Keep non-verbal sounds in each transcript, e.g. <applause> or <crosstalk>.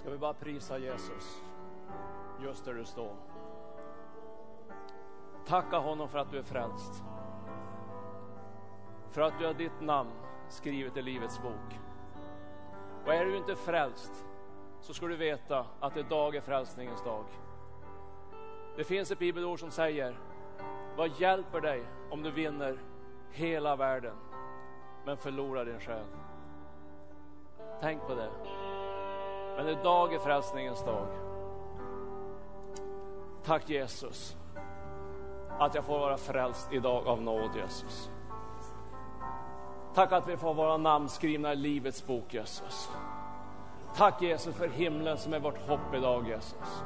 Ska vi bara prisa Jesus just där du står. Tacka honom för att du är frälst. För att du har ditt namn skrivet i Livets bok. Och är du inte frälst så ska du veta att idag är frälsningens dag. Det finns ett bibelord som säger Vad hjälper dig om du vinner hela världen men förlorar din själ? Tänk på det. Men idag är frälsningens dag. Tack Jesus att jag får vara frälst idag av nåd Jesus. Tack att vi får våra namn skrivna i Livets bok Jesus. Tack Jesus för himlen som är vårt hopp idag Jesus.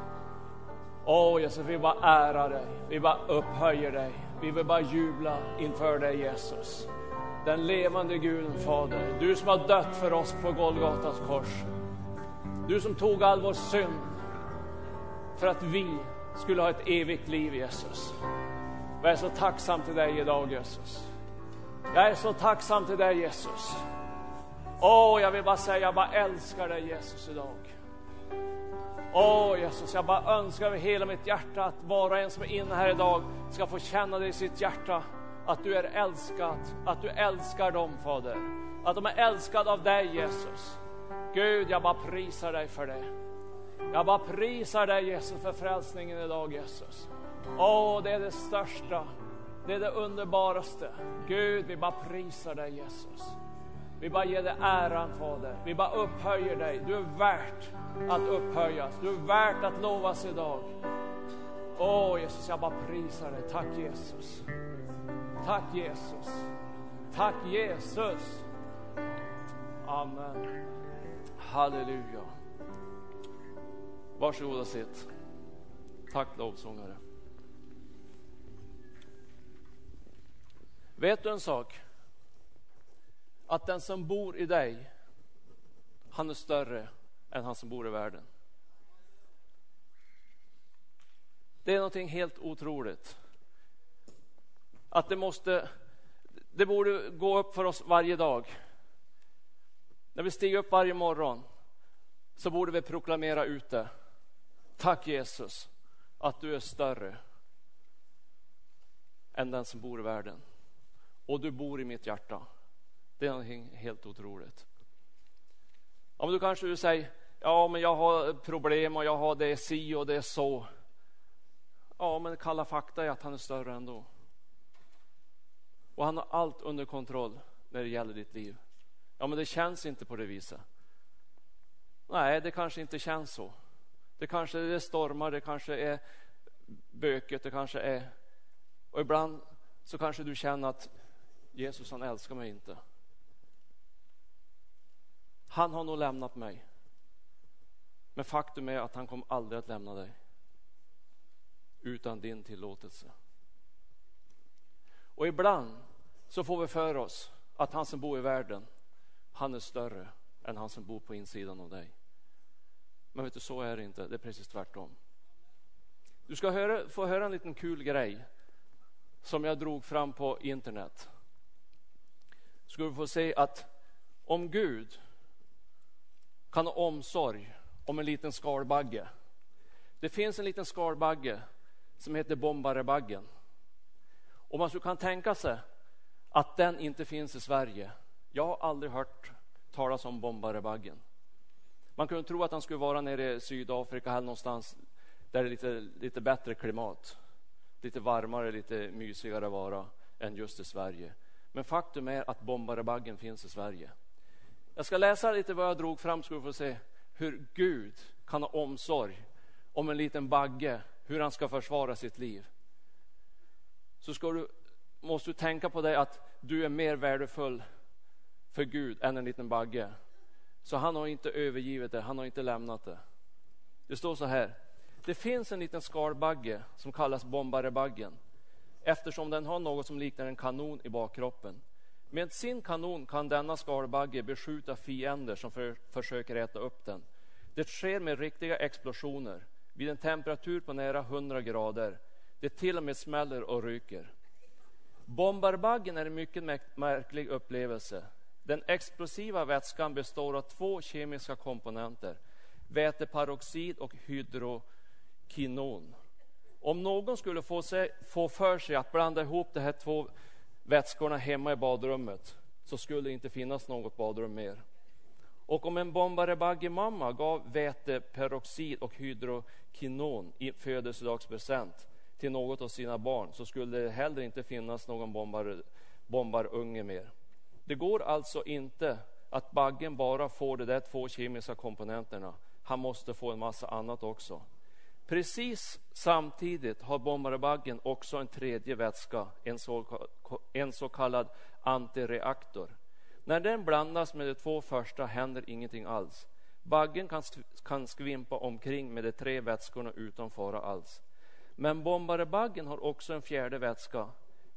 Åh Jesus, vi bara ärar dig, vi bara upphöjer dig, vi vill bara jubla inför dig Jesus. Den levande Guden Fader, du som har dött för oss på Golgatas kors. Du som tog all vår synd för att vi skulle ha ett evigt liv Jesus. Jag är så tacksam till dig idag Jesus. Jag är så tacksam till dig Jesus. Åh, jag vill bara säga, jag bara älskar dig Jesus idag. Åh Jesus, jag bara önskar över hela mitt hjärta att var och en som är inne här idag ska få känna det i sitt hjärta. Att du är älskad, att du älskar dem Fader. Att de är älskade av dig Jesus. Gud, jag bara prisar dig för det. Jag bara prisar dig Jesus för frälsningen idag Jesus. Åh, det är det största. Det är det underbaraste. Gud, vi bara prisar dig Jesus. Vi bara ger dig äran Fader. Vi bara upphöjer dig. Du är värt att upphöjas. Du är värt att lovas idag. Åh Jesus, jag bara prisar dig. Tack Jesus. Tack Jesus. Tack Jesus. Amen. Halleluja. Varsågod och sitt. Tack lovsångare. Vet du en sak? Att den som bor i dig, han är större än han som bor i världen. Det är någonting helt otroligt. Att det måste, det borde gå upp för oss varje dag. När vi stiger upp varje morgon så borde vi proklamera ut det. Tack Jesus att du är större än den som bor i världen. Och du bor i mitt hjärta. Det är någonting helt otroligt. Ja, men du kanske du säger, ja men jag har problem och jag har det si och det är så. Ja, men kalla fakta är att han är större ändå. Och han har allt under kontroll när det gäller ditt liv. Ja, men det känns inte på det viset. Nej, det kanske inte känns så. Det kanske är stormar, det kanske är böket, det kanske är... Och ibland så kanske du känner att Jesus han älskar mig inte. Han har nog lämnat mig. Men faktum är att han kommer aldrig att lämna dig. Utan din tillåtelse. Och ibland så får vi för oss att han som bor i världen, han är större än han som bor på insidan av dig. Men vet du, så är det inte. Det är precis tvärtom. Du ska höra, få höra en liten kul grej som jag drog fram på internet. Ska du få se att om Gud kan ha omsorg om en liten skalbagge. Det finns en liten skalbagge som heter bombarebaggen. Och man kan tänka sig att den inte finns i Sverige. Jag har aldrig hört talas om bombarebaggen. Man kunde tro att den skulle vara nere i Sydafrika eller någonstans där det är lite, lite bättre klimat. Lite varmare, lite mysigare vara än just i Sverige. Men faktum är att bombarebaggen finns i Sverige. Jag ska läsa lite vad jag drog fram så du får se hur Gud kan ha omsorg om en liten bagge, hur han ska försvara sitt liv. Så ska du, måste du tänka på det att du är mer värdefull för Gud än en liten bagge. Så han har inte övergivit det, han har inte lämnat det. Det står så här. Det finns en liten skalbagge som kallas bombarebaggen eftersom den har något som liknar en kanon i bakkroppen. Med sin kanon kan denna skalbagge beskjuta fiender som för, försöker äta upp den. Det sker med riktiga explosioner vid en temperatur på nära 100 grader. Det till och med smäller och ryker. Bombarbaggen är en mycket märklig upplevelse. Den explosiva vätskan består av två kemiska komponenter. väteperoxid och hydrokinon. Om någon skulle få, sig, få för sig att blanda ihop de här två vätskorna hemma i badrummet så skulle det inte finnas något badrum mer. Och om en bombarebaggemamma gav väteperoxid och hydrokinon i födelsedagspresent till något av sina barn så skulle det heller inte finnas någon bombar, bombarunge mer. Det går alltså inte att baggen bara får de där två kemiska komponenterna. Han måste få en massa annat också. Precis samtidigt har bombarebaggen också en tredje vätska, en så, en så kallad antireaktor. När den blandas med de två första händer ingenting alls. Baggen kan, kan skvimpa omkring med de tre vätskorna utan fara alls. Men bombarebaggen har också en fjärde vätska.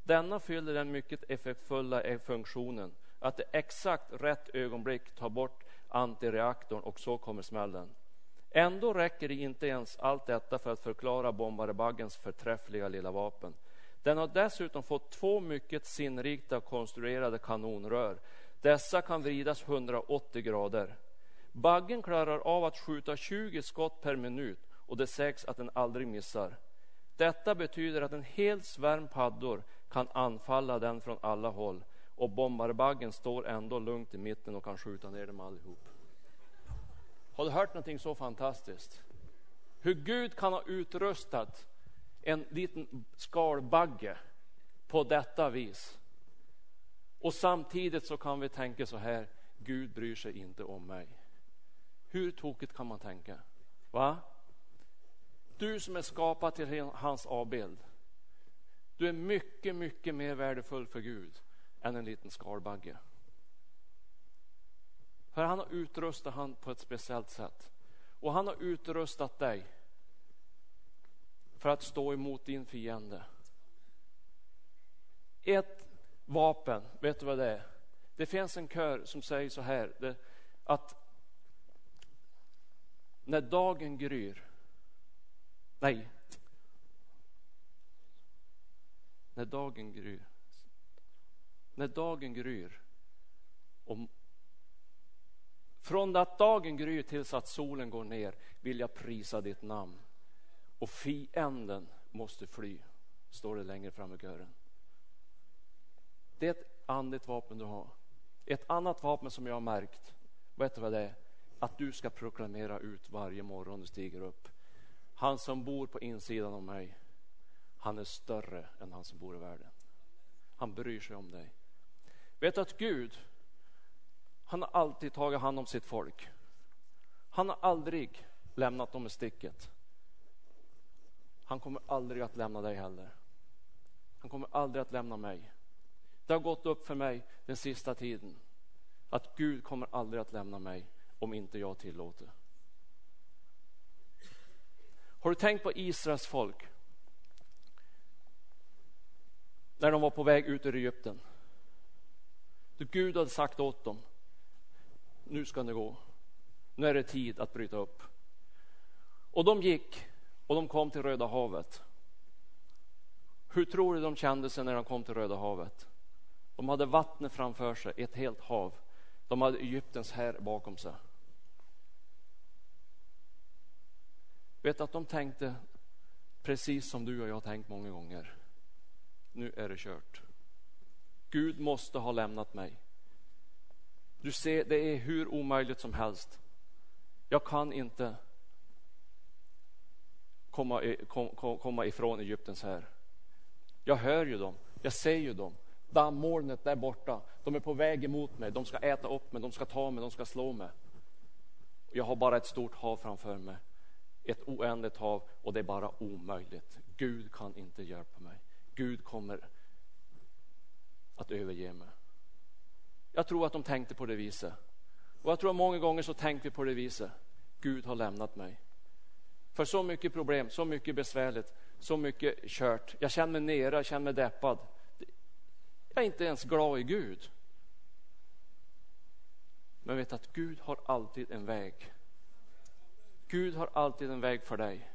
Denna fyller den mycket effektfulla e- funktionen att i exakt rätt ögonblick ta bort antireaktorn och så kommer smällen. Ändå räcker det inte ens allt detta för att förklara bombarebaggens förträffliga lilla vapen. Den har dessutom fått två mycket sinnrikta konstruerade kanonrör. Dessa kan vridas 180 grader. Baggen klarar av att skjuta 20 skott per minut och det sägs att den aldrig missar. Detta betyder att en hel svärm paddor kan anfalla den från alla håll och bombarbaggen står ändå lugnt i mitten och kan skjuta ner dem allihop. Har du hört någonting så fantastiskt? Hur Gud kan ha utrustat en liten skalbagge på detta vis. Och samtidigt så kan vi tänka så här, Gud bryr sig inte om mig. Hur tokigt kan man tänka? Va? Du som är skapad till hans avbild. Du är mycket, mycket mer värdefull för Gud än en liten skalbagge. För han har utrustat han på ett speciellt sätt. Och han har utrustat dig för att stå emot din fiende. Ett vapen, vet du vad det är? Det finns en kör som säger så här, det, att när dagen gryr, nej, när dagen gryr, när dagen gryr och från att dagen gryr tills att solen går ner vill jag prisa ditt namn. Och fienden måste fly, står det längre fram i kören. Det är ett andligt vapen du har. Ett annat vapen som jag har märkt, vet du vad det är? Att du ska proklamera ut varje morgon du stiger upp. Han som bor på insidan av mig, han är större än han som bor i världen. Han bryr sig om dig. Vet du att Gud, han har alltid tagit hand om sitt folk. Han har aldrig lämnat dem i sticket. Han kommer aldrig att lämna dig heller. Han kommer aldrig att lämna mig. Det har gått upp för mig den sista tiden att Gud kommer aldrig att lämna mig om inte jag tillåter. Har du tänkt på Israels folk? När de var på väg ut ur Egypten. Då Gud hade sagt åt dem, nu ska ni gå. Nu är det tid att bryta upp. Och de gick och de kom till Röda havet. Hur tror du de kände sig när de kom till Röda havet? De hade vattnet framför sig, ett helt hav. De hade Egyptens här bakom sig. Vet att de tänkte precis som du och jag har tänkt många gånger. Nu är det kört. Gud måste ha lämnat mig. Du ser, det är hur omöjligt som helst. Jag kan inte komma, kom, komma ifrån Egyptens här. Jag hör ju dem, jag ser ju dem. Dammolnet där borta, de är på väg emot mig. De ska äta upp mig, de ska ta mig, de ska slå mig. Jag har bara ett stort hav framför mig. Ett oändligt hav och det är bara omöjligt. Gud kan inte hjälpa mig. Gud kommer att överge mig. Jag tror att de tänkte på det viset. Och jag tror att många gånger så tänkte vi på det viset. Gud har lämnat mig. För så mycket problem, så mycket besvärligt, så mycket kört. Jag känner mig nere, jag känner mig deppad. Jag är inte ens glad i Gud. Men vet att Gud har alltid en väg. Gud har alltid en väg för dig.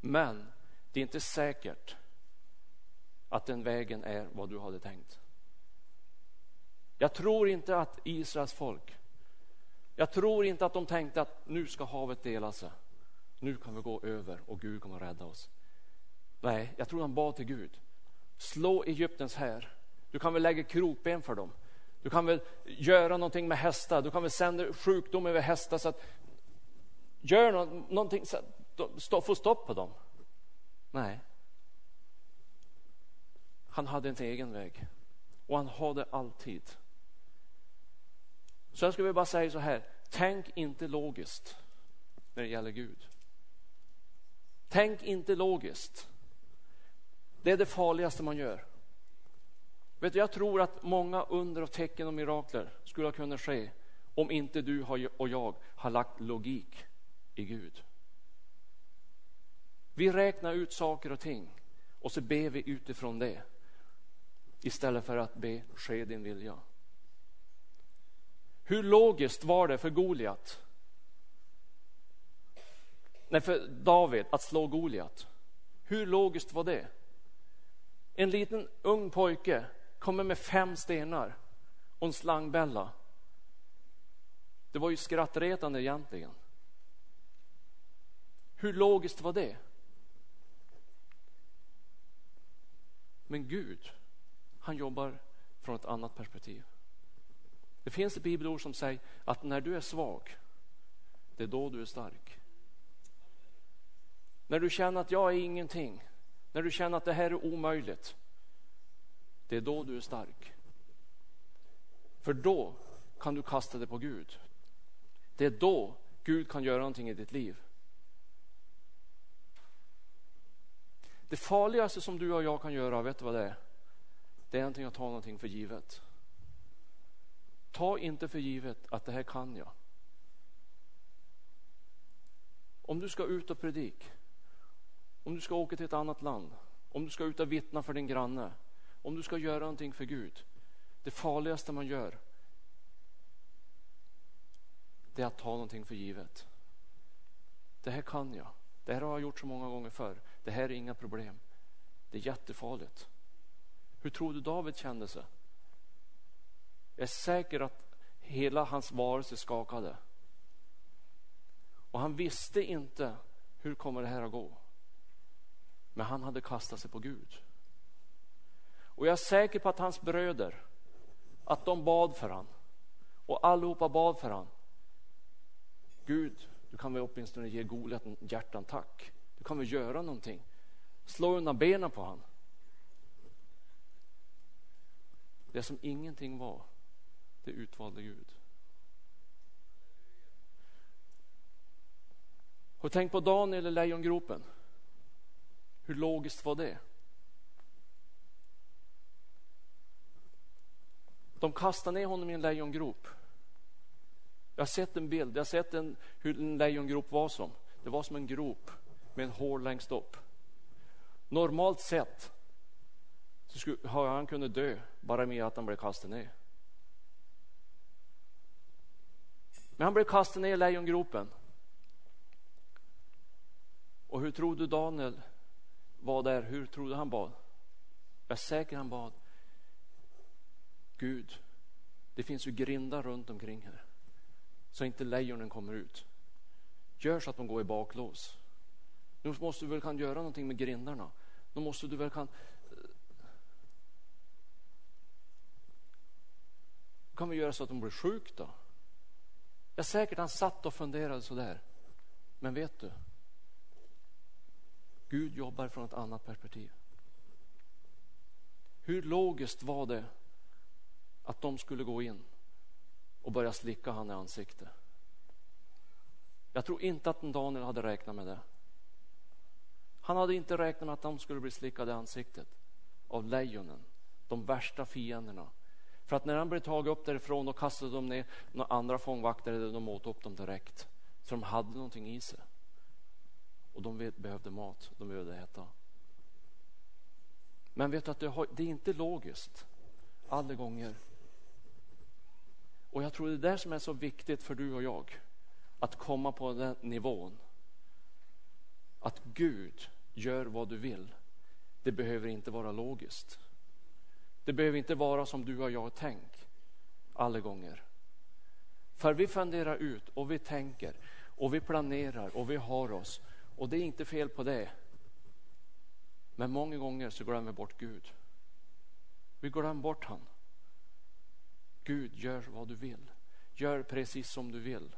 Men det är inte säkert att den vägen är vad du hade tänkt. Jag tror inte att Israels folk Jag tror inte att de tänkte att nu ska havet dela sig. Nu kan vi gå över och Gud kommer att rädda oss. Nej, jag tror han bad till Gud. Slå Egyptens här. Du kan väl lägga krokben för dem. Du kan väl göra någonting med hästar. Du kan väl sända sjukdom över hästar så att gör någonting så att få stopp på dem. Nej. Han hade en egen väg och han har det alltid. Så jag skulle bara säga så här, tänk inte logiskt när det gäller Gud. Tänk inte logiskt. Det är det farligaste man gör. Vet du, jag tror att många under och tecken och mirakler skulle ha kunnat ske om inte du och jag har lagt logik i Gud. Vi räknar ut saker och ting och så ber vi utifrån det istället för att be ske din vilja. Hur logiskt var det för Goliat? Nej, för David att slå Goliat. Hur logiskt var det? En liten ung pojke kommer med fem stenar och en slangbälla. Det var ju skrattretande egentligen. Hur logiskt var det? Men Gud, han jobbar från ett annat perspektiv. Det finns ett bibelord som säger att när du är svag, det är då du är stark. När du känner att jag är ingenting, när du känner att det här är omöjligt, det är då du är stark. För då kan du kasta det på Gud. Det är då Gud kan göra någonting i ditt liv. Det farligaste som du och jag kan göra, vet du vad det är? Det är någonting att ta någonting för givet. Ta inte för givet att det här kan jag. Om du ska ut och predik, om du ska åka till ett annat land, om du ska ut och vittna för din granne, om du ska göra någonting för Gud. Det farligaste man gör det är att ta någonting för givet. Det här kan jag. Det här har jag gjort så många gånger förr. Det här är inga problem. Det är jättefarligt. Hur tror du David kände sig? Jag är säker att hela hans varelse skakade. Och han visste inte hur kommer det här att gå. Men han hade kastat sig på Gud. Och jag är säker på att hans bröder, att de bad för han. Och allihopa bad för han. Gud, du kan väl åtminstone ge Goliat en hjärtan tack. Du kan väl göra någonting. Slå undan benen på han. Det som ingenting var, det utvalde Gud. Har du tänkt på Daniel i lejongropen? Hur logiskt var det? De kastade ner honom i en lejongrop. Jag har sett en bild, jag har sett en, hur en lejongrop var som. Det var som en grop med en hål längst upp. Normalt sett så skulle, har han kunnat dö bara med att han blev kastad ner. Men han blev kastad ner i lejongropen. Och hur tror du Daniel var där? Hur tror du han bad? Jag är säker han bad. Gud, det finns ju grindar runt omkring här. Så inte lejonen kommer ut. Gör så att de går i baklås. Nu måste du väl kan göra någonting med grindarna. Nu måste du väl kan kan vi göra så att de blir sjuka då? Jag är säkert han satt och funderade så där. Men vet du? Gud jobbar från ett annat perspektiv. Hur logiskt var det att de skulle gå in och börja slicka han i ansiktet. Jag tror inte att Daniel hade räknat med det. Han hade inte räknat med att de skulle bli slickade i ansiktet av lejonen, de värsta fienderna. För att när han blev tagen upp därifrån och kastade de ner några andra fångvaktare, de åt upp dem direkt. Så de hade någonting i sig. Och de behövde mat, de behövde äta. Men vet du att det, är inte logiskt alla gånger och jag tror det är det som är så viktigt för du och jag. Att komma på den nivån. Att Gud gör vad du vill. Det behöver inte vara logiskt. Det behöver inte vara som du och jag tänker alla gånger. För vi funderar ut och vi tänker och vi planerar och vi har oss. Och det är inte fel på det. Men många gånger så glömmer vi bort Gud. Vi glömmer bort han. Gud, gör vad du vill. Gör precis som du vill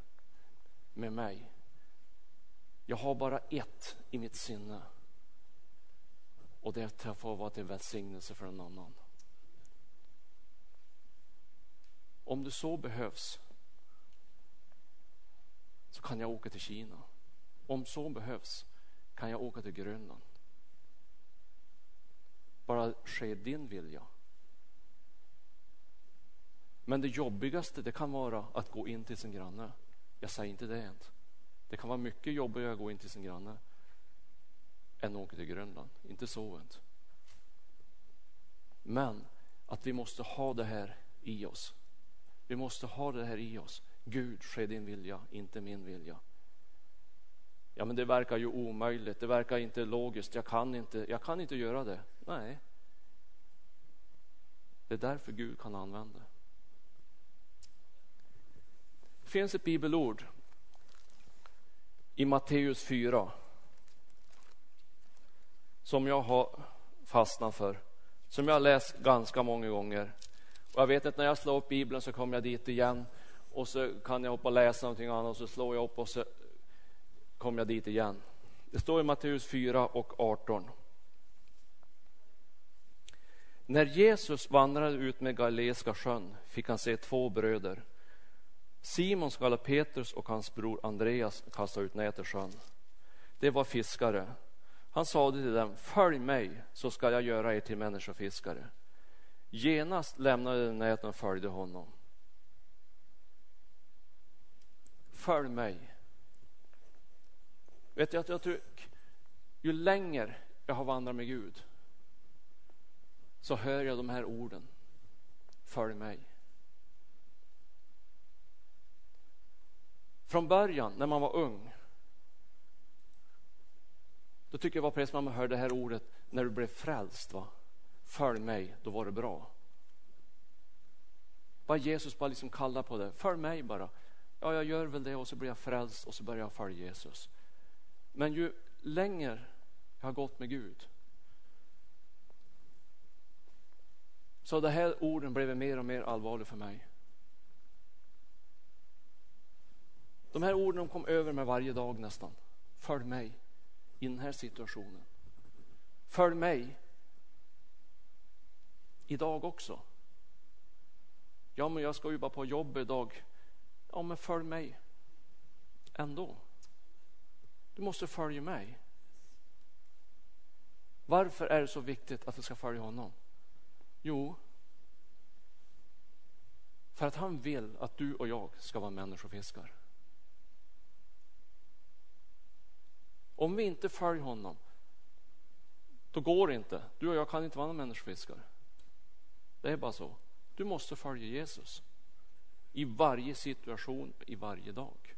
med mig. Jag har bara ett i mitt sinne. Och det får vara till välsignelse för en annan. Om det så behövs så kan jag åka till Kina. Om så behövs kan jag åka till Grönland. Bara ske din vilja. Men det jobbigaste det kan vara att gå in till sin granne. Jag säger inte det än. Det kan vara mycket jobbigare att gå in till sin granne än att åka till Grönland. Inte så än. Men att vi måste ha det här i oss. Vi måste ha det här i oss. Gud, ske din vilja, inte min vilja. Ja, men det verkar ju omöjligt. Det verkar inte logiskt. Jag kan inte, jag kan inte göra det. Nej. Det är därför Gud kan använda. Det finns ett bibelord i Matteus 4 som jag har fastnat för, som jag har läst ganska många gånger. Och jag vet att när jag slår upp Bibeln så kommer jag dit igen och så kan jag hoppa och läsa någonting annat och så slår jag upp och så kommer jag dit igen. Det står i Matteus 4 och 18. När Jesus vandrade ut med Galileiska sjön fick han se två bröder. Simon skall Petrus och hans bror Andreas kasta ut nät i sjön. Det var fiskare. Han sade till dem, följ mig så ska jag göra er till människofiskare. Genast lämnade de näten och följde honom. Följ mig. Vet du, att jag tror, ju längre jag har vandrat med Gud så hör jag de här orden. Följ mig. Från början, när man var ung, då tycker jag var precis man hörde det här ordet när du blev frälst. Va? Följ mig, då var det bra. Bara Jesus bara liksom kallar på det. Följ mig bara. Ja, jag gör väl det och så blir jag frälst och så börjar jag följa Jesus. Men ju längre jag har gått med Gud så de här orden blev mer och mer allvarliga för mig. De här orden kom över mig varje dag nästan. Följ mig i den här situationen. Följ mig idag också. Ja, men jag ska ju bara på jobb idag. Ja, men följ mig ändå. Du måste följa mig. Varför är det så viktigt att vi ska följa honom? Jo, för att han vill att du och jag ska vara människofiskare. Om vi inte följer honom, då går det inte. Du och jag kan inte vara någon människofiskare. Det är bara så. Du måste följa Jesus i varje situation, i varje dag.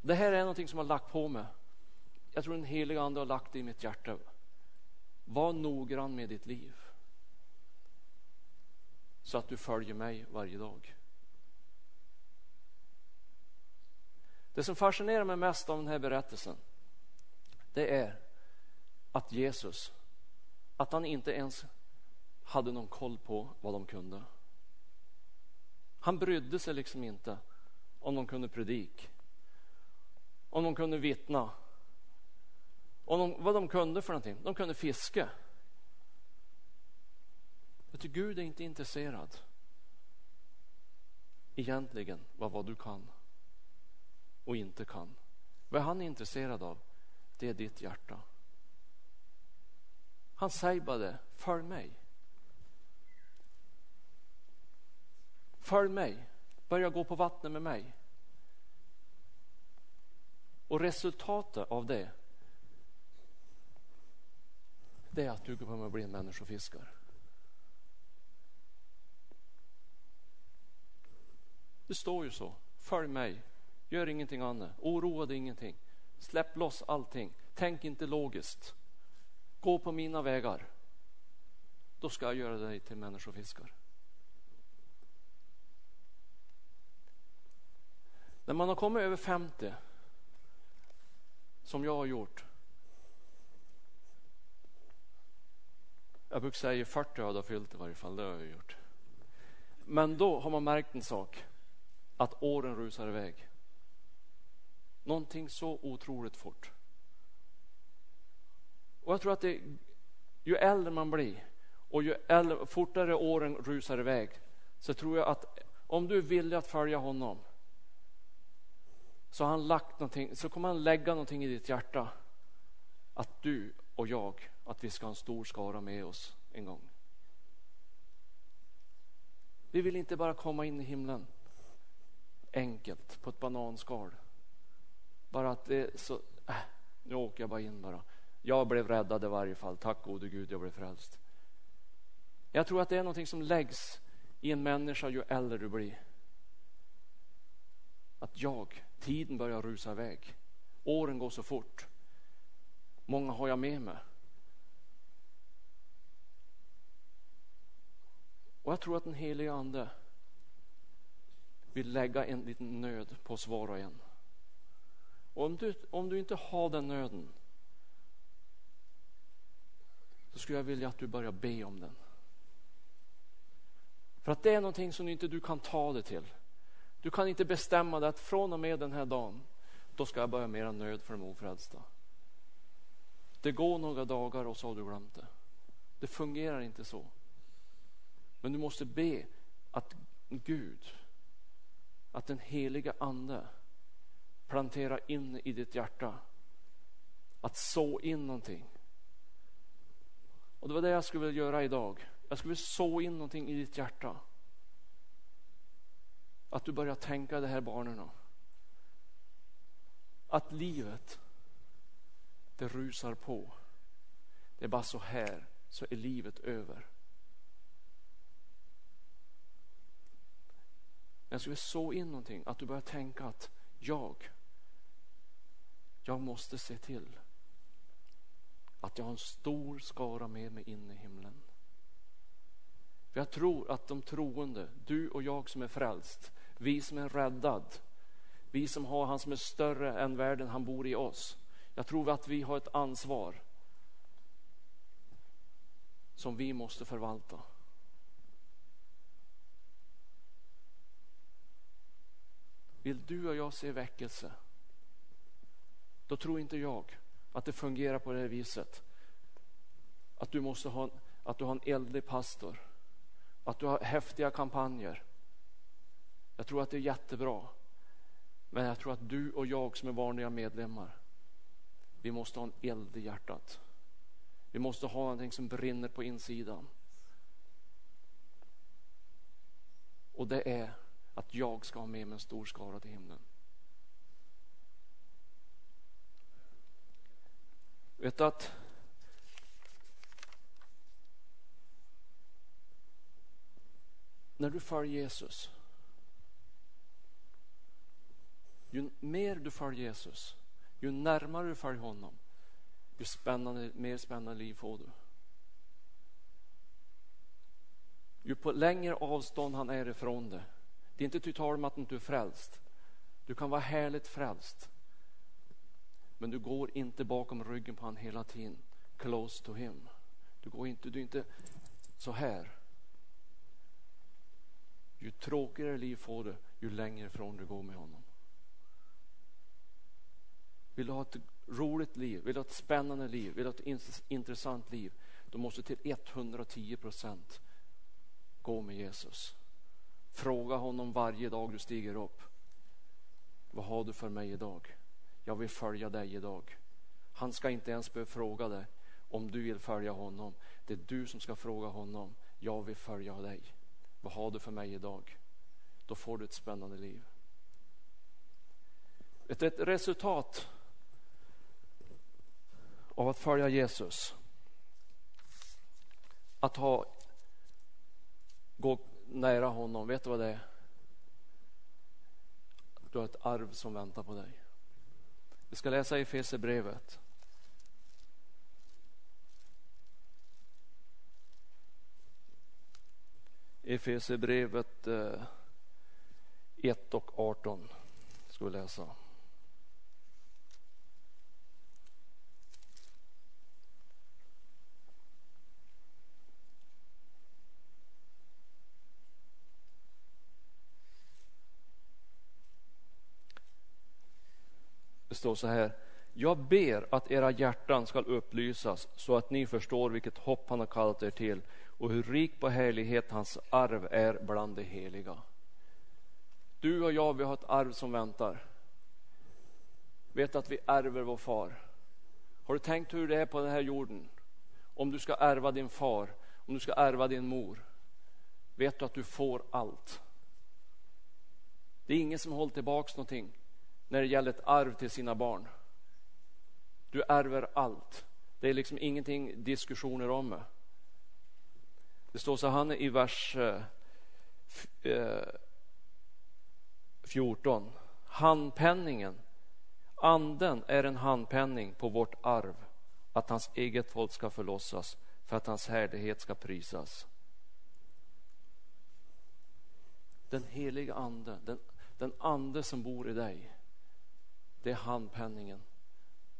Det här är någonting som har lagt på mig. Jag tror den heliga ande har lagt det i mitt hjärta. Var noggrann med ditt liv. Så att du följer mig varje dag. Det som fascinerar mig mest av den här berättelsen det är att Jesus, att han inte ens hade någon koll på vad de kunde. Han brydde sig liksom inte om de kunde predik, om de kunde vittna, om de, vad de kunde för någonting. De kunde fiska. Vet du, Gud är inte intresserad egentligen vad, vad du kan och inte kan. Vad han är intresserad av, det är ditt hjärta. Han säger bara det, följ mig. Följ mig, börja gå på vattnet med mig. Och resultatet av det, det är att du kommer att bli en människofiskare. Det står ju så, följ mig, gör ingenting annat, oroa dig ingenting. Släpp loss allting, tänk inte logiskt. Gå på mina vägar. Då ska jag göra dig till människofiskare. När man har kommit över 50, som jag har gjort. Jag brukar säga 40 har jag fyllt i varje fall, det har jag gjort. Men då har man märkt en sak, att åren rusar iväg. Någonting så otroligt fort. Och jag tror att det, ju äldre man blir och ju äldre, fortare åren rusar iväg så tror jag att om du är villig att följa honom så, har han lagt någonting, så kommer han lägga någonting i ditt hjärta att du och jag, att vi ska ha en stor skara med oss en gång. Vi vill inte bara komma in i himlen enkelt på ett bananskal. Bara att det är så, äh, nu åker jag bara in bara. Jag blev räddad i varje fall, tack gode Gud jag blev frälst. Jag tror att det är någonting som läggs i en människa ju äldre du blir. Att jag, tiden börjar rusa iväg. Åren går så fort. Många har jag med mig. Och jag tror att den helige ande vill lägga en liten nöd på oss var och en. Och om du, om du inte har den nöden så skulle jag vilja att du börjar be om den. För att det är någonting som inte du kan ta dig till. Du kan inte bestämma dig att från och med den här dagen, då ska jag börja mera nöd för de ofrälsta. Det går några dagar och så har du glömt det. Det fungerar inte så. Men du måste be att Gud, att den heliga ande planterar in i ditt hjärta att så in någonting. Och det var det jag skulle vilja göra idag. Jag skulle vilja så in någonting i ditt hjärta. Att du börjar tänka det här barnen. Att livet, det rusar på. Det är bara så här så är livet över. Jag skulle så in någonting, att du börjar tänka att jag, jag måste se till att jag har en stor skara med mig in i himlen. För jag tror att de troende, du och jag som är frälst, vi som är räddad, vi som har han som är större än världen, han bor i oss. Jag tror att vi har ett ansvar som vi måste förvalta. Vill du och jag se väckelse? Då tror inte jag att det fungerar på det här viset. Att du måste ha, att du har en eldlig pastor. Att du har häftiga kampanjer. Jag tror att det är jättebra. Men jag tror att du och jag som är vanliga medlemmar, vi måste ha en eld i hjärtat. Vi måste ha någonting som brinner på insidan. Och det är att jag ska ha med mig en stor skara till himlen. Vet du att när du följer Jesus ju mer du följer Jesus ju närmare du följer honom ju spännande, mer spännande liv får du. Ju på längre avstånd han är ifrån dig det är inte tu tal om att du inte är frälst. Du kan vara härligt frälst. Men du går inte bakom ryggen på honom hela tiden. Close to him. Du går inte, du är inte så här. Ju tråkigare liv får du, ju längre ifrån du går med honom. Vill du ha ett roligt liv, vill du ha ett spännande liv, vill du ha ett intressant liv, då måste du till 110 procent gå med Jesus. Fråga honom varje dag du stiger upp. Vad har du för mig idag? Jag vill följa dig idag. Han ska inte ens behöva fråga dig om du vill följa honom. Det är du som ska fråga honom. Jag vill följa dig. Vad har du för mig idag? Då får du ett spännande liv. Ett, ett resultat av att följa Jesus. Att ha gå nära honom, vet du vad det är? Du har ett arv som väntar på dig. Vi ska läsa i Efesierbrevet. Efesierbrevet eh, 1 och 18 Ska vi läsa. Står så här. Jag ber att era hjärtan ska upplysas så att ni förstår vilket hopp han har kallat er till och hur rik på härlighet hans arv är bland de heliga. Du och jag, vi har ett arv som väntar. Vet att vi ärver vår far. Har du tänkt hur det är på den här jorden? Om du ska ärva din far, om du ska ärva din mor. Vet du att du får allt? Det är ingen som håller tillbaks någonting när det gäller ett arv till sina barn. Du ärver allt. Det är liksom ingenting diskussioner om. Det står så här i vers eh, 14. Eh, Handpenningen, anden är en handpenning på vårt arv, att hans eget folk ska förlossas för att hans härlighet ska prisas. Den heliga ande, den, den ande som bor i dig, det är handpenningen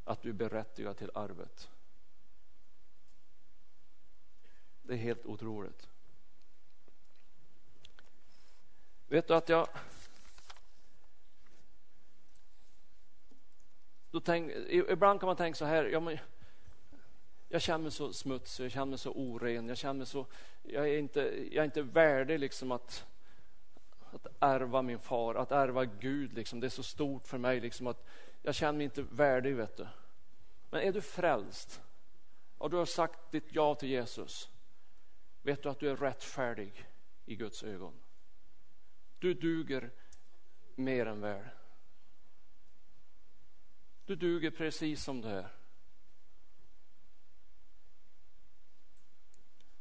att du är berättigad till arvet. Det är helt otroligt. Vet du att jag då tänk, ibland kan man tänka så här, ja, men, jag känner mig så smutsig, jag känner mig så oren, jag känner mig så, jag är inte, jag är inte värdig liksom att, att ärva min far, att ärva Gud liksom. Det är så stort för mig liksom att jag känner mig inte värdig vet du. Men är du frälst och du har sagt ditt ja till Jesus, vet du att du är rättfärdig i Guds ögon. Du duger mer än väl. Du duger precis som du är.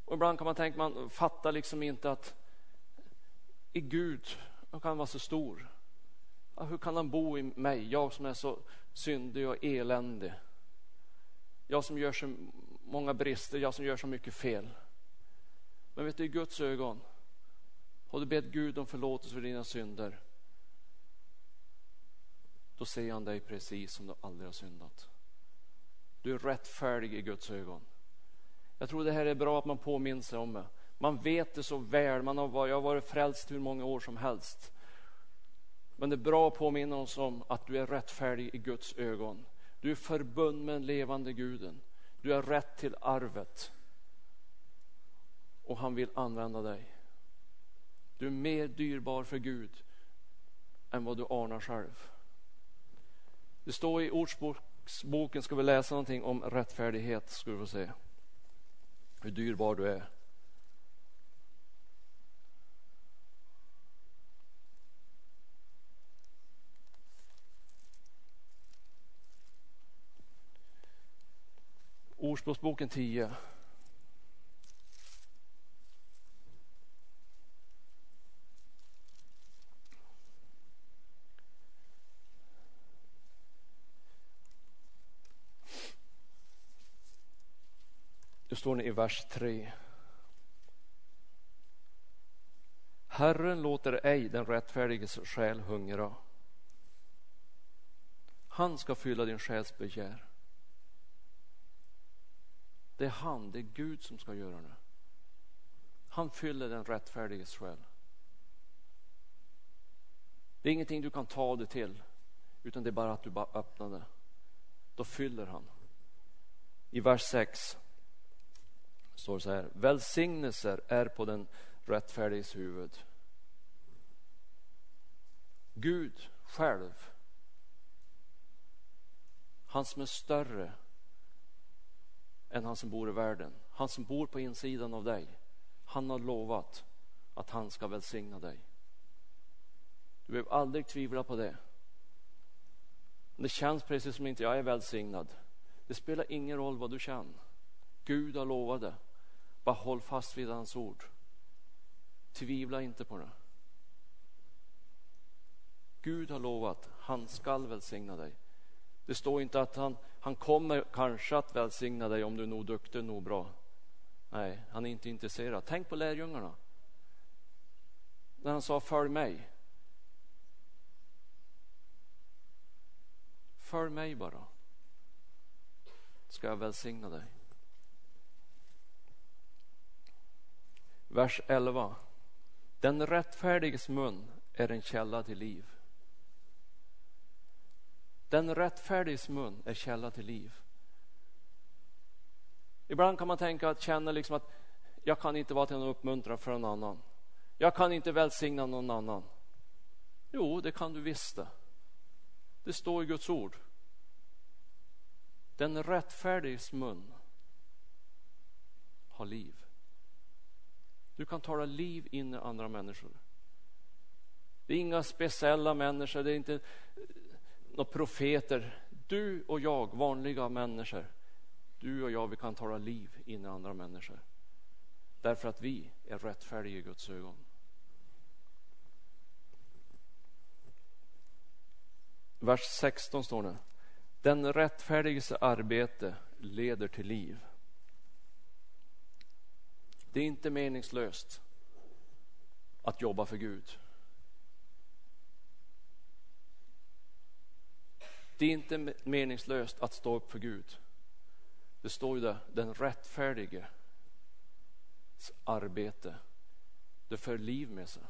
Och ibland kan man tänka, man fattar liksom inte att i Gud, hur kan vara så stor. Hur kan han bo i mig, jag som är så syndig och eländig? Jag som gör så många brister, jag som gör så mycket fel. Men vet du, i Guds ögon, har du bett Gud om förlåtelse för dina synder, då ser han dig precis som du aldrig har syndat. Du är rättfärdig i Guds ögon. Jag tror det här är bra att man påminner sig om det. Man vet det så väl, man har, jag har varit frälst hur många år som helst. Men det är bra att påminna oss om att du är rättfärdig i Guds ögon. Du är förbund med den levande guden. Du har rätt till arvet. Och han vill använda dig. Du är mer dyrbar för Gud än vad du anar själv. Det står i Ordsboken, ska vi läsa någonting om rättfärdighet, ska du få se. Hur dyrbar du är. Ordspråksboken 10. Det står i vers 3. Herren låter ej den rättfärdiges själ hungra. Han ska fylla din själs begär. Det är han, det är Gud som ska göra det. Han fyller den rättfärdiges själ. Det är ingenting du kan ta det till, utan det är bara att du bara öppnar det. Då fyller han. I vers 6 står det så här. Välsignelser är på den rättfärdiges huvud. Gud själv, han som är större än han som bor i världen. Han som bor på insidan av dig. Han har lovat att han ska välsigna dig. Du behöver aldrig tvivla på det. Det känns precis som inte jag är välsignad. Det spelar ingen roll vad du känner. Gud har lovat det. Bara håll fast vid hans ord. Tvivla inte på det. Gud har lovat, han skall välsigna dig. Det står inte att han, han kommer kanske att välsigna dig om du är nog duktig, nog bra. Nej, han är inte intresserad. Tänk på lärjungarna. När han sa följ mig. Följ mig bara. Ska jag välsigna dig. Vers 11. Den rättfärdiges mun är en källa till liv. Den rättfärdiges mun är källa till liv. Ibland kan man tänka att känna liksom att jag kan inte vara till någon uppmuntran för någon annan. Jag kan inte välsigna någon annan. Jo, det kan du visst det. Det står i Guds ord. Den rättfärdiges mun har liv. Du kan tala liv in i andra människor. Det är inga speciella människor, det är inte några profeter. Du och jag, vanliga människor, du och jag, vi kan tala liv in i andra människor. Därför att vi är rättfärdiga i Guds ögon. Vers 16 står det. Den rättfärdiges arbete leder till liv. Det är inte meningslöst att jobba för Gud. Det är inte meningslöst att stå upp för Gud. Det står ju där, den rättfärdige arbete. Det för liv med sig.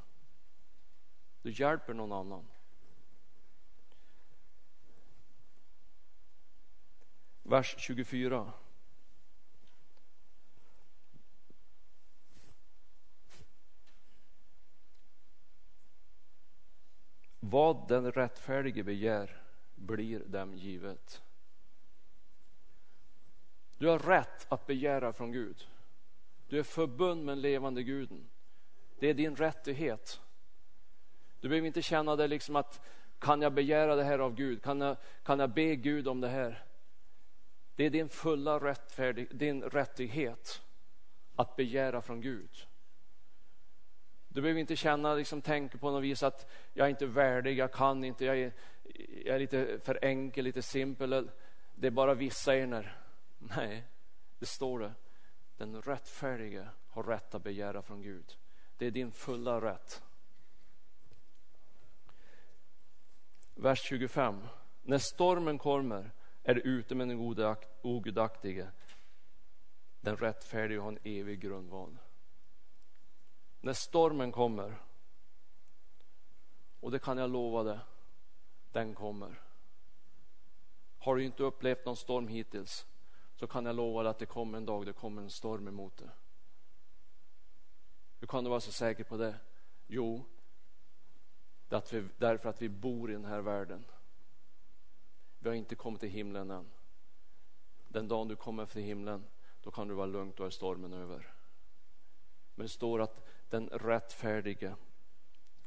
Du hjälper någon annan. Vers 24. Vad den rättfärdige begär blir dem givet. Du har rätt att begära från Gud. Du är förbund med den levande guden. Det är din rättighet. Du behöver inte känna det liksom att kan jag begära det här av Gud? Kan jag, kan jag be Gud om det här? Det är din fulla rättfärdig, din rättighet att begära från Gud. Du behöver inte känna, liksom, tänka på något vis att jag är inte värdig, jag kan inte, jag är, jag är lite för enkel, lite simpel. Det är bara vissa ener. Nej, det står det. Den rättfärdige har rätt att begära från Gud. Det är din fulla rätt. Vers 25. När stormen kommer är det ute med den ogudaktige. Den rättfärdige har en evig grundval. När stormen kommer, och det kan jag lova dig, den kommer. Har du inte upplevt någon storm hittills så kan jag lova dig att det kommer en dag det kommer en storm emot dig. Hur kan du vara så säker på det? Jo, därför att vi bor i den här världen. Vi har inte kommit till himlen än. Den dagen du kommer till himlen, då kan du vara lugn, då är stormen över. Men det står att den rättfärdige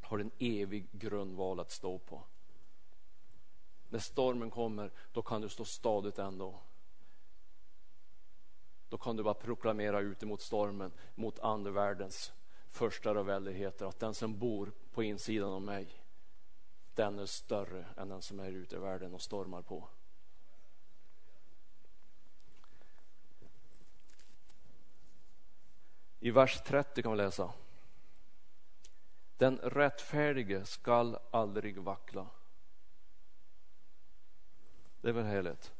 har en evig grundval att stå på. När stormen kommer, då kan du stå stadigt ändå. Då kan du bara proklamera ut emot stormen, mot andevärldens första och väldigheter, att den som bor på insidan av mig, den är större än den som är ute i världen och stormar på. I vers 30 kan vi läsa. Den rättfärdige skall aldrig vackla. Det är väl heligt?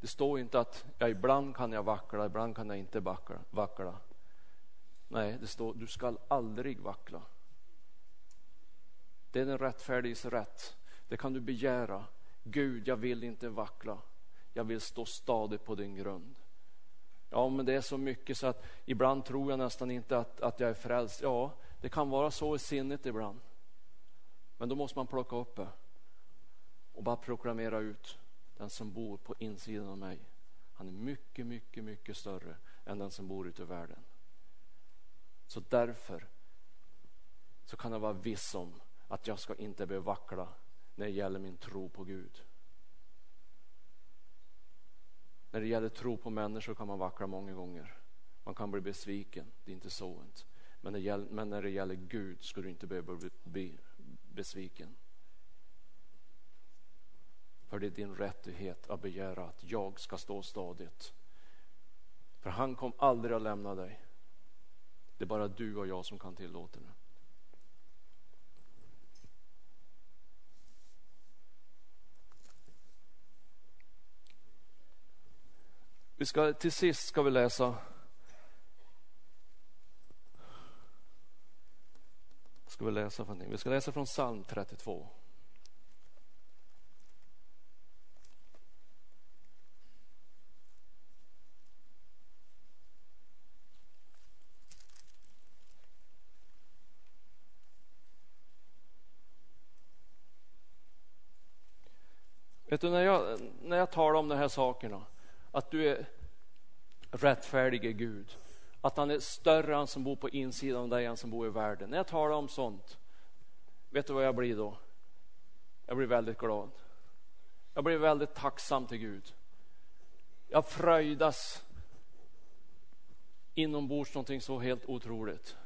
Det står inte att ja, ibland kan jag vackla, ibland kan jag inte vackla. vackla. Nej, det står du skall aldrig vackla. Det är den rättfärdiges rätt. Det kan du begära. Gud, jag vill inte vackla. Jag vill stå stadigt på din grund. Ja, men det är så mycket så att ibland tror jag nästan inte att, att jag är frälst. Ja, det kan vara så i sinnet ibland. Men då måste man plocka upp det och bara proklamera ut den som bor på insidan av mig. Han är mycket, mycket, mycket större än den som bor ute i världen. Så därför så kan jag vara viss om att jag ska inte behöva vackla när det gäller min tro på Gud. När det gäller tro på människor kan man vackla många gånger. Man kan bli besviken, det är inte så. Men, det gäller, men när det gäller Gud ska du inte behöva bli besviken. För det är din rättighet att begära att jag ska stå stadigt. För han kom aldrig att lämna dig. Det är bara du och jag som kan tillåta det. Vi ska, till sist ska vi läsa ska vi läsa för någonting? Vi ska läsa från psalm 32. Vet du, när jag, när jag talar om de här sakerna, att du är rättfärdige Gud, att han är större han som bor på insidan av dig än som bor i världen. När jag talar om sånt, vet du vad jag blir då? Jag blir väldigt glad. Jag blir väldigt tacksam till Gud. Jag fröjdas inombords någonting så helt otroligt.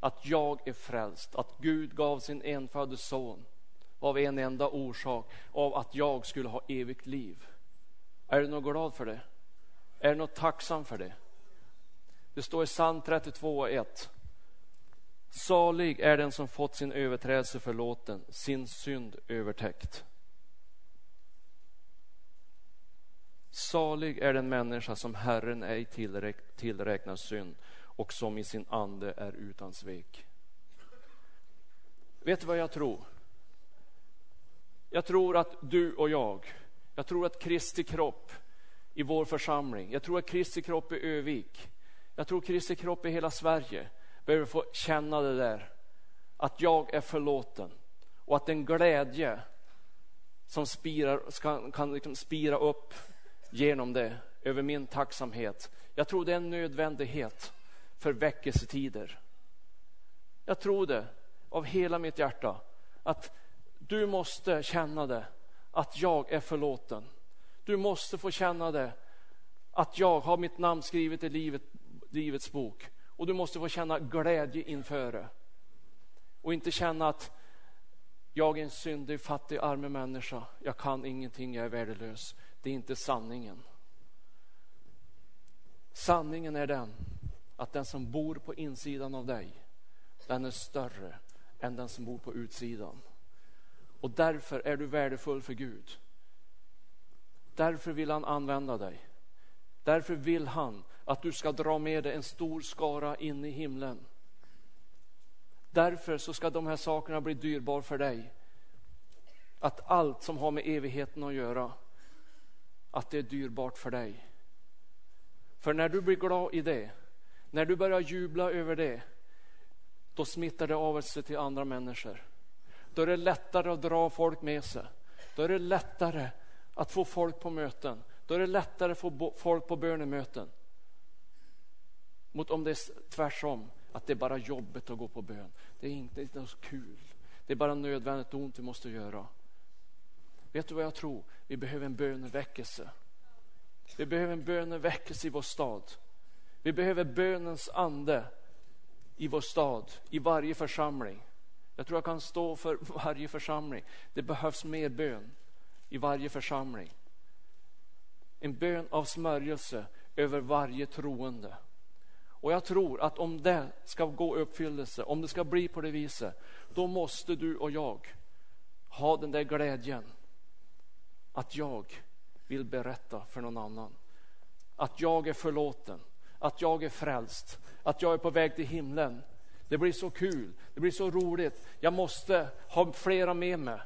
Att jag är frälst, att Gud gav sin enfödde son av en enda orsak, av att jag skulle ha evigt liv. Är du något glad för det? Är du något tacksam för det? Det står i psalm 32 och 1. Salig är den som fått sin överträdelse förlåten, sin synd övertäckt. Salig är den människa som Herren ej tillräknar synd och som i sin ande är utan svek. Vet du vad jag tror? Jag tror att du och jag, jag tror att Kristi kropp i vår församling, jag tror att Kristi kropp i Övik, jag tror Kristi kropp i hela Sverige behöver få känna det där. Att jag är förlåten och att den glädje som spirar, ska, kan liksom spira upp genom det, över min tacksamhet. Jag tror det är en nödvändighet för väckelsetider. Jag tror det av hela mitt hjärta. Att du måste känna det, att jag är förlåten. Du måste få känna det, att jag har mitt namn skrivet i livet, Livets bok. Och du måste få känna glädje inför det. Och inte känna att jag är en syndig, fattig, arme människa. Jag kan ingenting, jag är värdelös. Det är inte sanningen. Sanningen är den att den som bor på insidan av dig, den är större än den som bor på utsidan. Och därför är du värdefull för Gud. Därför vill han använda dig. Därför vill han att du ska dra med dig en stor skara in i himlen. Därför så ska de här sakerna bli dyrbara för dig. Att allt som har med evigheten att göra, att det är dyrbart för dig. För när du blir glad i det, när du börjar jubla över det, då smittar det av sig till andra människor. Då är det lättare att dra folk med sig. Då är det lättare att få folk på möten. Då är det lättare att få folk på bönemöten. Mot om det är tvärtom, att det är bara jobbet att gå på bön. Det är inte, det är så kul. Det är bara nödvändigt ont vi måste göra. Vet du vad jag tror? Vi behöver en böneväckelse. Vi behöver en böneväckelse i vår stad. Vi behöver bönens ande i vår stad, i varje församling. Jag tror jag kan stå för <laughs> varje församling. Det behövs mer bön i varje församling. En bön av smörjelse över varje troende. Och jag tror att om det ska gå i uppfyllelse, om det ska bli på det viset, då måste du och jag ha den där glädjen att jag vill berätta för någon annan. Att jag är förlåten, att jag är frälst, att jag är på väg till himlen. Det blir så kul, det blir så roligt. Jag måste ha flera med mig.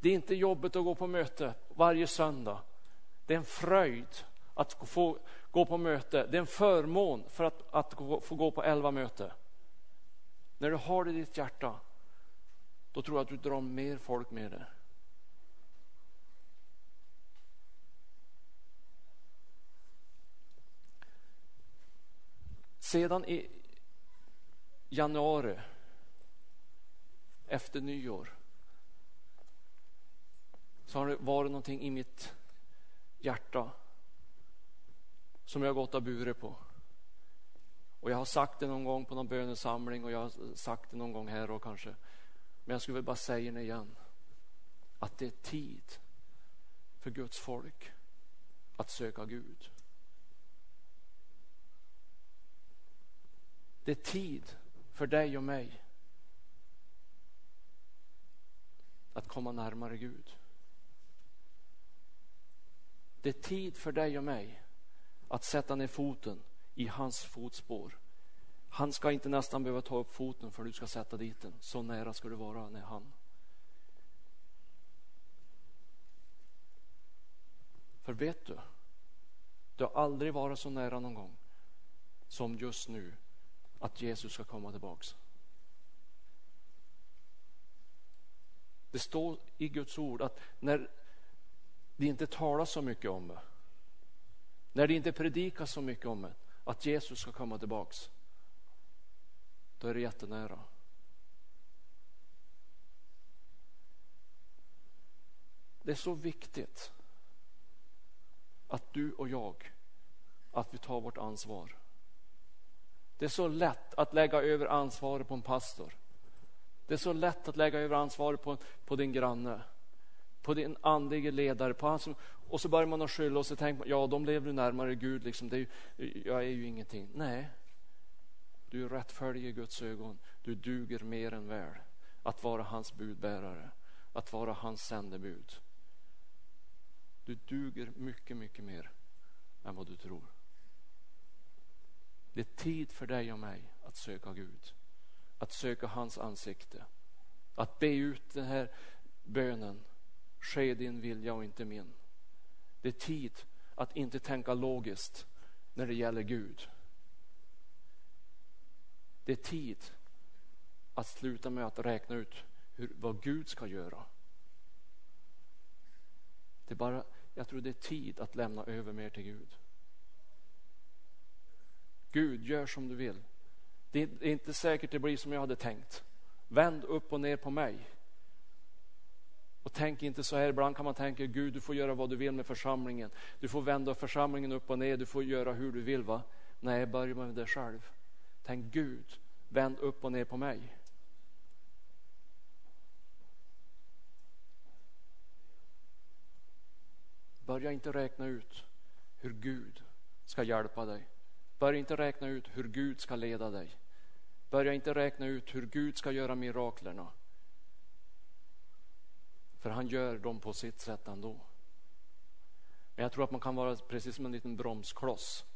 Det är inte jobbigt att gå på möte varje söndag. Det är en fröjd att få gå på möte. Det är en förmån för att, att få gå på elva möte. När du har det i ditt hjärta, då tror jag att du drar mer folk med dig. Sedan i januari, efter nyår, så har det varit någonting i mitt hjärta som jag gått och burit på. Och jag har sagt det någon gång på någon bönesamling och jag har sagt det någon gång här och kanske. Men jag skulle väl bara säga det igen. Att det är tid för Guds folk att söka Gud. Det är tid för dig och mig att komma närmare Gud. Det är tid för dig och mig att sätta ner foten i hans fotspår. Han ska inte nästan behöva ta upp foten för du ska sätta dit den. Så nära ska du vara när han. För vet du, du har aldrig varit så nära någon gång som just nu att Jesus ska komma tillbaks. Det står i Guds ord att när det inte talas så mycket om det, när det inte predikas så mycket om det, att Jesus ska komma tillbaks, då är det jättenära. Det är så viktigt att du och jag, att vi tar vårt ansvar. Det är så lätt att lägga över ansvaret på en pastor. Det är så lätt att lägga över ansvaret på, på din granne, på din andlige ledare. På han som, och så börjar man att skylla och så tänker man, ja de lever närmare Gud, liksom. det är ju, jag är ju ingenting. Nej, du är rättfärdig i Guds ögon. Du duger mer än väl att vara hans budbärare, att vara hans sändebud. Du duger mycket, mycket mer än vad du tror. Det är tid för dig och mig att söka Gud, att söka hans ansikte, att be ut den här bönen, ske din vilja och inte min. Det är tid att inte tänka logiskt när det gäller Gud. Det är tid att sluta med att räkna ut hur, vad Gud ska göra. Det är bara, jag tror det är tid att lämna över mer till Gud. Gud, gör som du vill. Det är inte säkert det blir som jag hade tänkt. Vänd upp och ner på mig. Och tänk inte så här, ibland kan man tänka Gud du får göra vad du vill med församlingen. Du får vända församlingen upp och ner, du får göra hur du vill va. Nej, börja med dig själv. Tänk Gud, vänd upp och ner på mig. Börja inte räkna ut hur Gud ska hjälpa dig. Börja inte räkna ut hur Gud ska leda dig. Börja inte räkna ut hur Gud ska göra miraklerna. För han gör dem på sitt sätt ändå. Men jag tror att man kan vara precis som en liten bromskloss.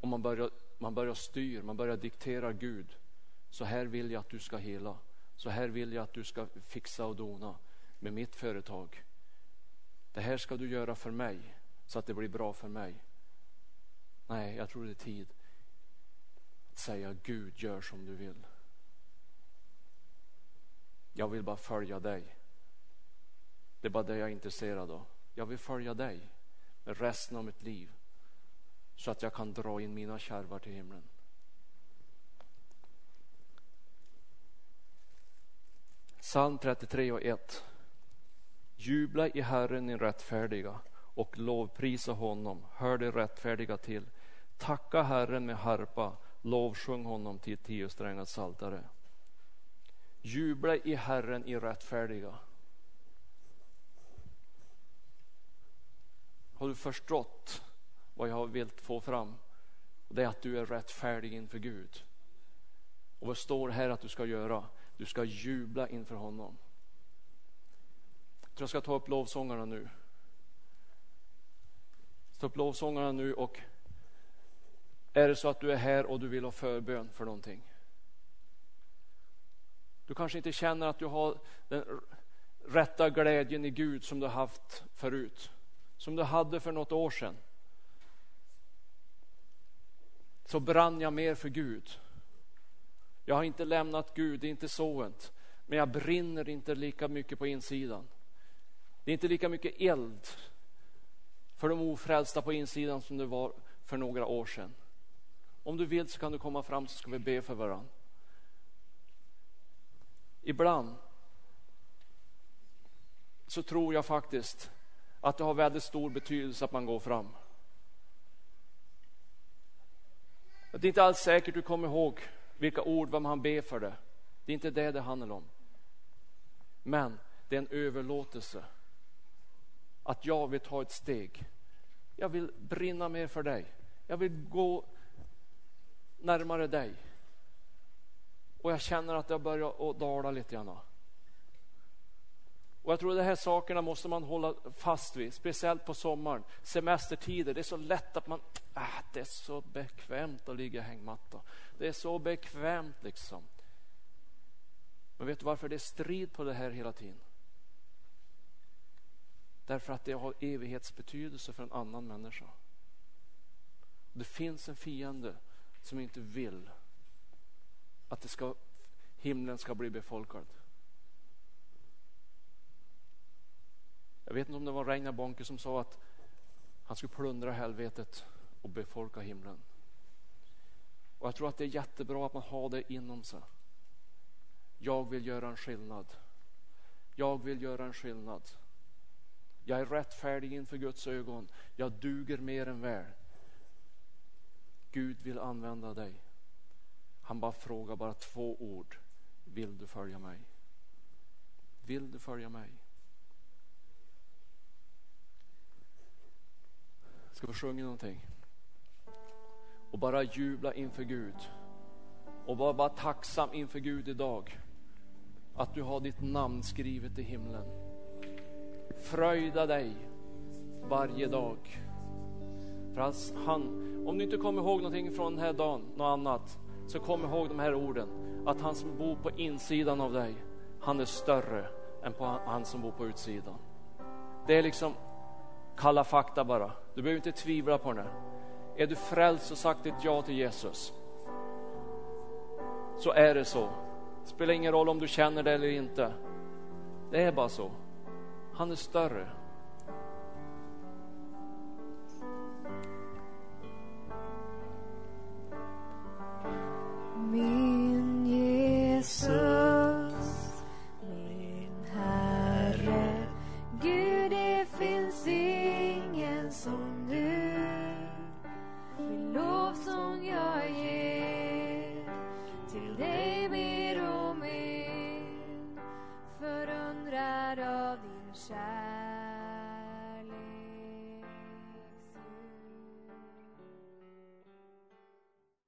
Om man börjar, man börjar styr, man börjar diktera Gud. Så här vill jag att du ska hela. Så här vill jag att du ska fixa och dona med mitt företag. Det här ska du göra för mig så att det blir bra för mig. Nej, jag tror det är tid att säga Gud, gör som du vill. Jag vill bara följa dig. Det är bara det jag är intresserad av. Jag vill följa dig med resten av mitt liv så att jag kan dra in mina kärvar till himlen. Psalm 33 och 1. Jubla i Herren, din rättfärdiga och lovprisa honom. Hör det rättfärdiga till. Tacka Herren med harpa, lovsjung honom till tiosträngat saltare. Jubla i Herren i rättfärdiga. Har du förstått vad jag vill få fram? Det är att du är rättfärdig inför Gud. Och vad står här att du ska göra? Du ska jubla inför honom. Jag ska ta upp lovsångarna nu. Ta upp lovsångarna nu och är det så att du är här och du vill ha förbön för någonting. Du kanske inte känner att du har den rätta glädjen i Gud som du haft förut. Som du hade för något år sedan. Så brann jag mer för Gud. Jag har inte lämnat Gud, det är inte så. Men jag brinner inte lika mycket på insidan. Det är inte lika mycket eld för de ofrälsta på insidan som det var för några år sedan. Om du vill så kan du komma fram så ska vi be för varandra. Ibland så tror jag faktiskt att det har väldigt stor betydelse att man går fram. Det är inte alls säkert du kommer ihåg vilka ord, vad man ber för det. Det är inte det det handlar om. Men det är en överlåtelse att jag vill ta ett steg. Jag vill brinna mer för dig. Jag vill gå närmare dig. Och jag känner att jag börjar att dala lite grann. Och jag tror att de här sakerna måste man hålla fast vid, speciellt på sommaren, semestertider. Det är så lätt att man, äh, det är så bekvämt att ligga i hängmatta. Det är så bekvämt liksom. Men vet du varför det är strid på det här hela tiden? Därför att det har evighetsbetydelse för en annan människa. Det finns en fiende som inte vill att det ska, himlen ska bli befolkad. Jag vet inte om det var Reinhard Bonke som sa att han skulle plundra helvetet och befolka himlen. Och jag tror att det är jättebra att man har det inom sig. Jag vill göra en skillnad. Jag vill göra en skillnad. Jag är rättfärdig inför Guds ögon. Jag duger mer än väl. Gud vill använda dig. Han bara frågar bara två ord. Vill du följa mig? Vill du följa mig? Ska få sjunga någonting? Och bara jubla inför Gud. Och var bara tacksam inför Gud idag. Att du har ditt namn skrivet i himlen. Fröjda dig varje dag. För han, om du inte kommer ihåg någonting från den här dagen, något annat, så kom ihåg de här orden. Att han som bor på insidan av dig, han är större än på han som bor på utsidan. Det är liksom kalla fakta bara. Du behöver inte tvivla på det. Är du frälst och sagt ditt ja till Jesus, så är det så. Det spelar ingen roll om du känner det eller inte. Det är bara så. Han är större.